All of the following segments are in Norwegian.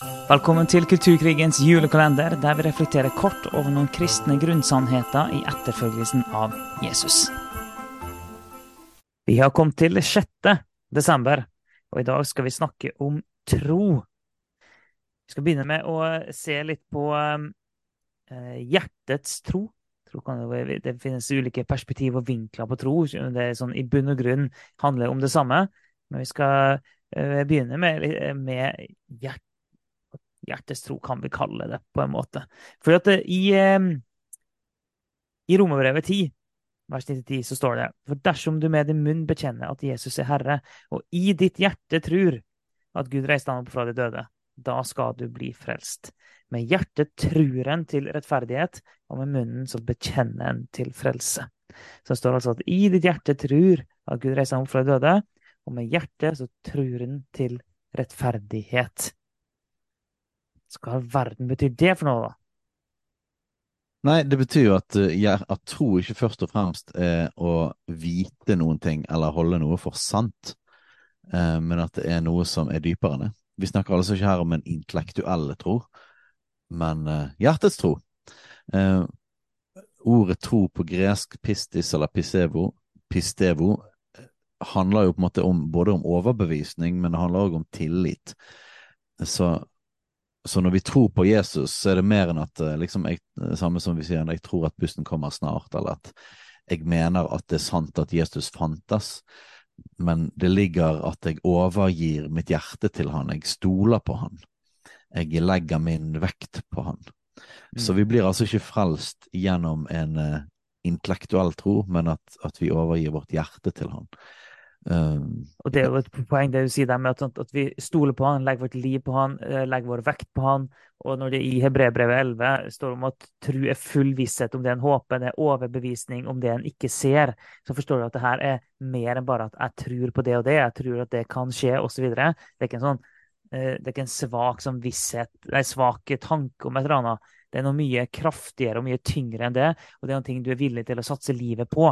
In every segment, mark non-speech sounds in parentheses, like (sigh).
Velkommen til Kulturkrigens julekalender, der vi reflekterer kort over noen kristne grunnsannheter i etterfølgelsen av Jesus. Vi har kommet til 6. desember, og i dag skal vi snakke om tro. Vi skal begynne med å se litt på uh, hjertets tro. Det finnes ulike perspektiv og vinkler på tro. Det er sånn, I bunn og grunn handler om det samme. Men vi skal uh, begynne med, med hjert hjertestro, kan vi kalle det, på en måte. For at eh, i, i Romerbrevet 10, vers 90, så står det For dersom du med din munn bekjenner at Jesus er Herre, og i ditt hjerte tror at Gud reiste ham opp fra de døde, da skal du bli frelst. Med hjertet tror en til rettferdighet, og med munnen så bekjenner en til frelse. Så det står altså at i ditt hjerte tror at Gud reiste ham opp fra de døde, og med hjertet så tror en til rettferdighet. Hva i verden betyr det for noe, da? Nei, det betyr jo at, eh, at, tro ikke først og fremst er å vite noen ting eller holde noe for sant, eh, men at det er noe som er dypere enn det. Vi snakker altså ikke her om en intellektuell tro, men eh, hjertets tro. Ordet tro på gresk, pistis eller pisevo, pistevo, handler jo på en måte om, både om overbevisning, men det handler også om tillit. Så så når vi tror på Jesus, så er det mer enn at eh, liksom, jeg, eh, samme som vi sier, jeg tror at bussen kommer snart, eller at jeg mener at det er sant at Jesus fantes, men det ligger at jeg overgir mitt hjerte til han, jeg stoler på han, jeg legger min vekt på han. Mm. Så vi blir altså ikke frelst gjennom en uh, intellektuell tro, men at, at, vi overgir vårt hjerte til han. Um, og Det er jo et poeng det du sier der med at, at, vi stoler på han, legger vårt liv på han, eh, legger vår vekt på han. Og når det i Hebrebrevet 11 står om at tru er full visshet om det en håper, det er overbevisning om det en ikke ser, så forstår du at det her er mer enn bare at jeg tror på det og det, jeg tror at det kan skje, osv. Det er ikke en sånn eh, det er ikke en svak sånn visshet, nei, svak tanke om et eller annet. Det er noe mye kraftigere og mye tyngre enn det, og det er noe du er villig til å satse livet på.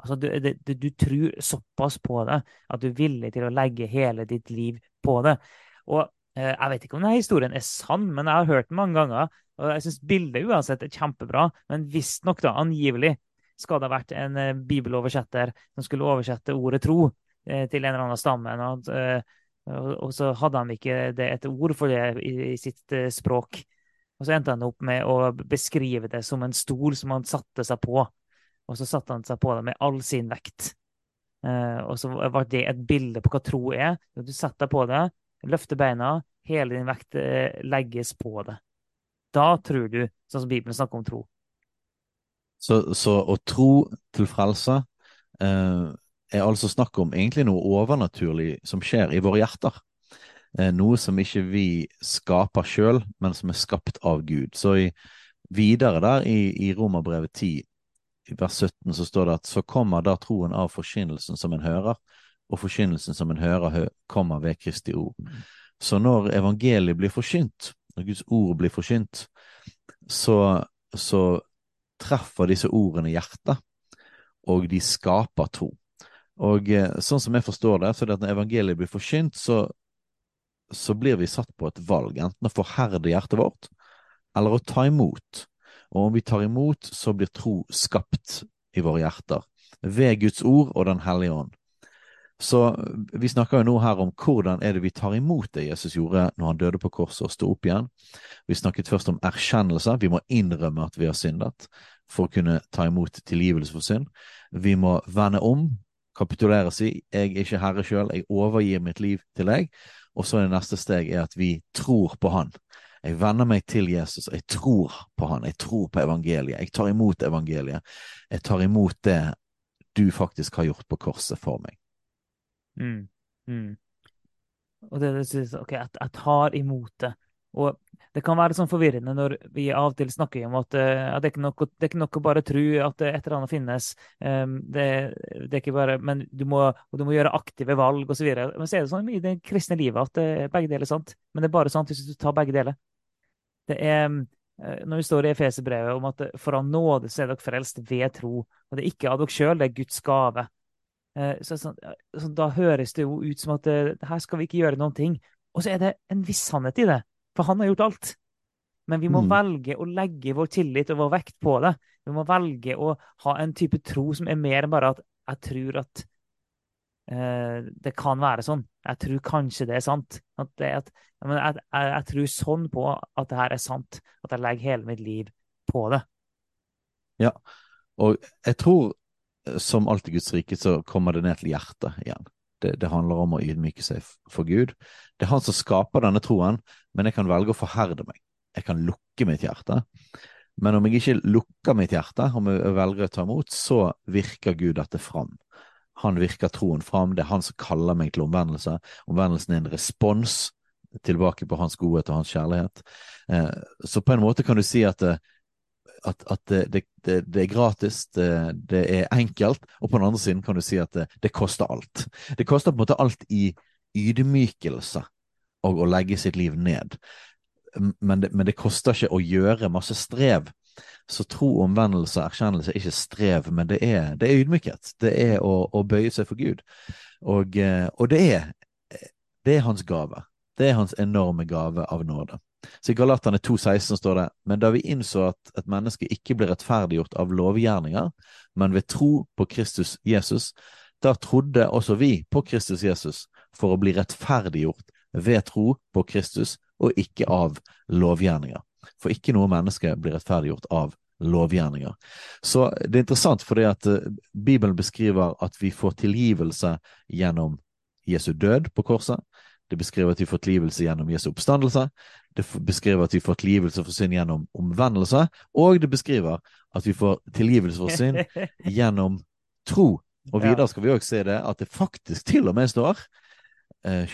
Altså, du, du, du, tror såpass på det at du er villig til å legge hele ditt liv på det. Og eh, Jeg vet ikke om denne historien er sann, men jeg har hørt den mange ganger. og Jeg syns bildet uansett er kjempebra, men visstnok, da, angivelig, skal det ha vært en eh, bibeloversetter som skulle oversette ordet tro eh, til en eller annen stamme. Og, eh, og, så hadde han ikke det et ord for det i, i sitt eh, språk. Og så endte han opp med å beskrive det som en stol som han satte seg på. Og så satte han seg på det med all sin vekt. Eh, og så var det et bilde på hva tro er. Du setter deg på det, løfter beina, hele din vekt eh, legges på det. Da tror du, sånn som Bibelen snakker om tro. Så, så å tro til frelse eh, er altså snakk om egentlig noe overnaturlig som skjer i våre hjerter. Eh, noe som ikke vi skaper sjøl, men som er skapt av Gud. Så i, videre der i, i Romerbrevet 10 i vers 17 så står det at så kommer da troen av forkynnelsen som en hører, og forkynnelsen som en hører, kommer ved Kristi ord. Så når evangeliet blir forkynt, når Guds ord blir forkynt, så, så treffer disse ordene hjertet, og de skaper tro. Og eh, sånn som jeg forstår det, så er det at når evangeliet blir forkynt, så, så blir vi satt på et valg, enten å forherde hjertet vårt, eller å ta imot. Og om vi tar imot, så blir tro skapt i våre hjerter ved Guds ord og Den hellige ånd. Så vi snakker jo nå her om hvordan er det vi tar imot det Jesus gjorde når han døde på korset og sto opp igjen. Vi snakket først om erkjennelse. Vi må innrømme at vi har syndet for å kunne ta imot tilgivelse for synd. Vi må vende om, kapitulere si 'jeg er ikke herre sjøl, jeg overgir mitt liv til deg'. Og så er det neste steg er at vi tror på Han. Jeg venner meg til Jesus, jeg tror på han, jeg tror på evangeliet. Jeg tar imot evangeliet. Jeg tar imot det du faktisk har gjort på korset for meg. Mm. Mm. Og det, det OK, jeg, tar imot det. Og det kan være sånn forvirrende når vi av og til snakker om at, uh, at det, er nok, det, er ikke nok, å bare tro at et eller annet finnes. Um, det, det, er ikke bare, Men du må, du må gjøre aktive valg osv. Men så er det sånn i det kristne livet at uh, begge deler er sant. Men det er bare sant hvis du tar begge deler. Det er eh, når vi står i Efeserbrevet om at for av nåde så er dere frelst ved tro. Og det er ikke av dere sjøl, det er Guds gave. Eh, så, så, så, da høres det jo ut som at eh, her skal vi ikke gjøre noen ting. Og så er det en viss sannhet i det. For han har gjort alt. Men vi må Mm. velge å legge vår tillit og vår vekt på det. Vi må velge å ha en type tro som er mer enn bare at jeg tror at det kan være sånn. Jeg tror kanskje det er sant. At det, at, jeg, jeg, jeg tror sånn på at det her er sant. At jeg legger hele mitt liv på det. Ja, og jeg tror eh, som alt i Guds rike så kommer det ned til hjertet igjen. Det, det handler om å ydmyke seg for Gud. Det er han som skaper denne troen, men jeg kan velge å forherde meg. Jeg kan lukke mitt hjerte. Men om jeg ikke lukker mitt hjerte, om jeg velger å ta imot, så virker Gud dette fram. Han virker troen fram. Det er han som kaller meg til omvendelse. Omvendelsen er en respons tilbake på hans godhet og hans kjærlighet. Eh, så på en måte kan du si at det, at, at det, det, det, er gratis, det, det er enkelt, og på den andre siden kan du si at det, koster alt. Det koster på en måte alt i ydmykelse og å legge sitt liv ned. Men det, men koster ikke å gjøre masse strev. Så tro, omvendelse erkjennelse er ikke strev, men det er, det er ydmykhet. Det er å, å bøye seg for Gud. Og, eh, og det, er, det er hans gave. Det er hans enorme gave av nåde. Så I Galaterne 2,16 står det Men da vi innså at et menneske ikke blir rettferdiggjort av lovgjerninger, men ved tro på Kristus Jesus, da trodde også vi på Kristus Jesus for å bli rettferdiggjort ved tro på Kristus og ikke av lovgjerninger. For ikke noe menneske blir rettferdiggjort av lovgjerninger. Så det er interessant fordi at eh, Bibelen beskriver at vi får tilgivelse gjennom Jesu død på korset. Det beskriver at vi får tilgivelse gjennom Jesu oppstandelse. Det beskriver at vi får tilgivelse for synd gjennom omvendelse. Og det beskriver at vi får tilgivelse for synd (laughs) gjennom tro. Og videre skal vi òg se det at det faktisk til og med står,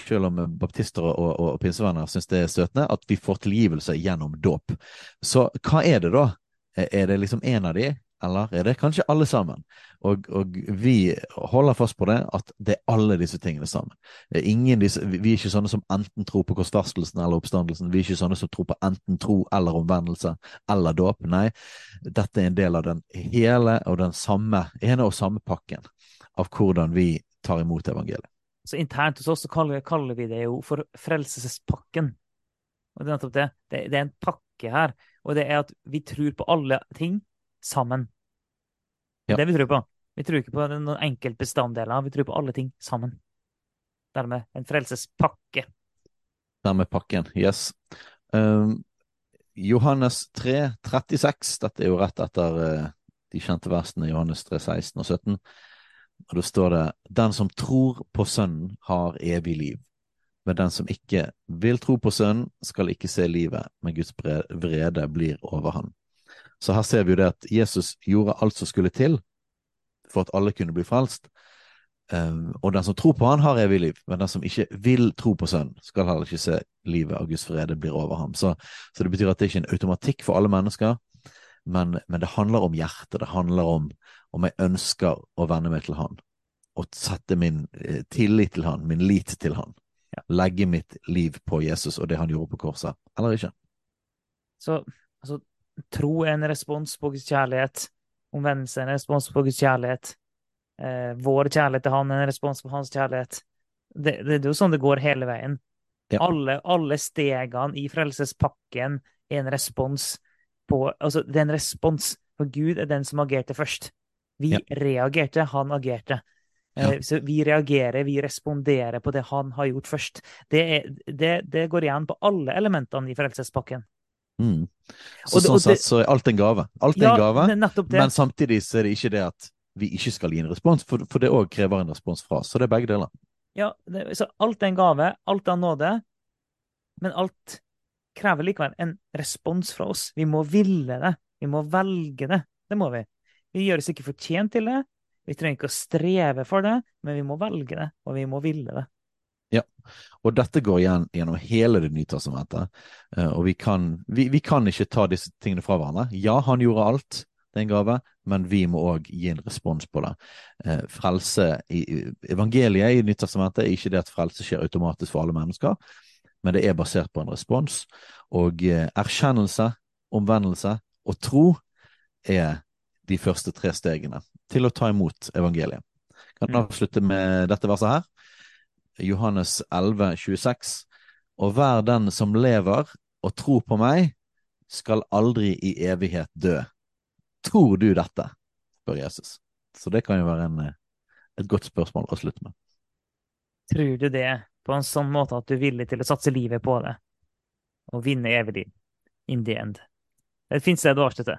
selv om baptister og, og, og pinsevenner syns det er støtende, at vi får tilgivelse gjennom dåp. Så hva er det da? Eh, Er det liksom en av de, eller er det kanskje alle sammen? Og, og vi holder fast på det, at det er alle disse tingene sammen. Ingen disse, vi er ikke sånne som enten tror på korsfestelsen eller oppstandelsen. Vi er ikke sånne som tror på enten tro eller omvendelse eller dåp. Nei, dette er en del av den hele og den samme, ene og samme pakken av hvordan vi tar imot evangeliet. Så internt hos oss så kaller, kaller vi det jo for frelsespakken. Og det er nettopp det. det. Det er en pakke her. Og det er at vi tror på alle ting sammen. Det er det vi tror på. Vi tror ikke på noen enkeltbestanddeler. Vi tror på alle ting sammen. Dermed en frelsespakke. Dermed pakken. Yes. Um, Johannes 3, 36. Dette er jo rett etter uh, de kjente versene Johannes 3, 16 og 17. Og da står det Den som tror på Sønnen, har evig liv. Men den som ikke vil tro på Sønnen, skal ikke se livet, men Guds vrede blir over han. Så her ser vi jo det at Jesus gjorde alt som skulle til for at alle kunne bli frelst. Um, og den som tror på han, har evig liv, men den som ikke vil tro på Sønnen, skal heller ikke se livet av Guds vrede blir over ham. Så, så det betyr at det ikke er en automatikk for alle mennesker, men, men det handler om hjertet. Det handler om om jeg ønsker å venne meg til Han, og sette min eh, tillit til Han, min lit til Han. Ja. Legge mitt liv på Jesus og det han gjorde på korset, eller ikke. Så altså, tro er en respons på Guds kjærlighet. Omvendelse er en respons på Guds kjærlighet. Eh, vår kjærlighet til Han er en respons på Hans kjærlighet. Det, det, det er jo sånn det går hele veien. Ja. Alle, alle stegene i frelsespakken er en respons på Altså, det er en respons, for Gud er den som agerte først. Vi Ja. reagerte, han agerte. Eh, Ja. Så vi reagerer, vi responderer på det han har gjort først. Det, er, det, det går igjen på alle elementene i frelsespakken. Mm. Så Og sånn og det- sett så er alt en gave. Alt Ja, en gave, men samtidig så er det ikke det at vi ikke skal gi en respons, for, for det òg krever en respons fra oss. Så det er begge deler. Ja, det, så alt er en gave, alt er nåde, men alt krever likevel en respons fra oss. Vi må ville det. Vi må velge det. Det må vi. Vi gjør oss ikke fortjent til det. Vi trenger ikke å streve for det, men vi må velge det, og vi må ville det. Ja, Og dette går igjen gjennom hele Det nye testamentet. Eh, og vi kan, vi, vi kan ikke ta disse tingene fra hverandre. Ja, han gjorde alt, det er en gave, men vi må òg gi en respons på det. Eh, frelse i Evangeliet i Nytestamentet er ikke det at frelse skjer automatisk for alle mennesker, men det er basert på en respons. Og eh, erkjennelse, omvendelse og tro er de første tre stegene til å ta imot evangeliet. Kan Mm. avslutte med dette verset her. Johannes 11, 26. Og hver den som lever og tror på meg, skal aldri i evighet dø. Tror du dette? spør Jesus. Så det kan jo være en, et godt spørsmål å slutte med. Tror du det på en sånn måte at du er villig til å satse livet på det og vinne evig liv in the end? Det fins det du avslutter.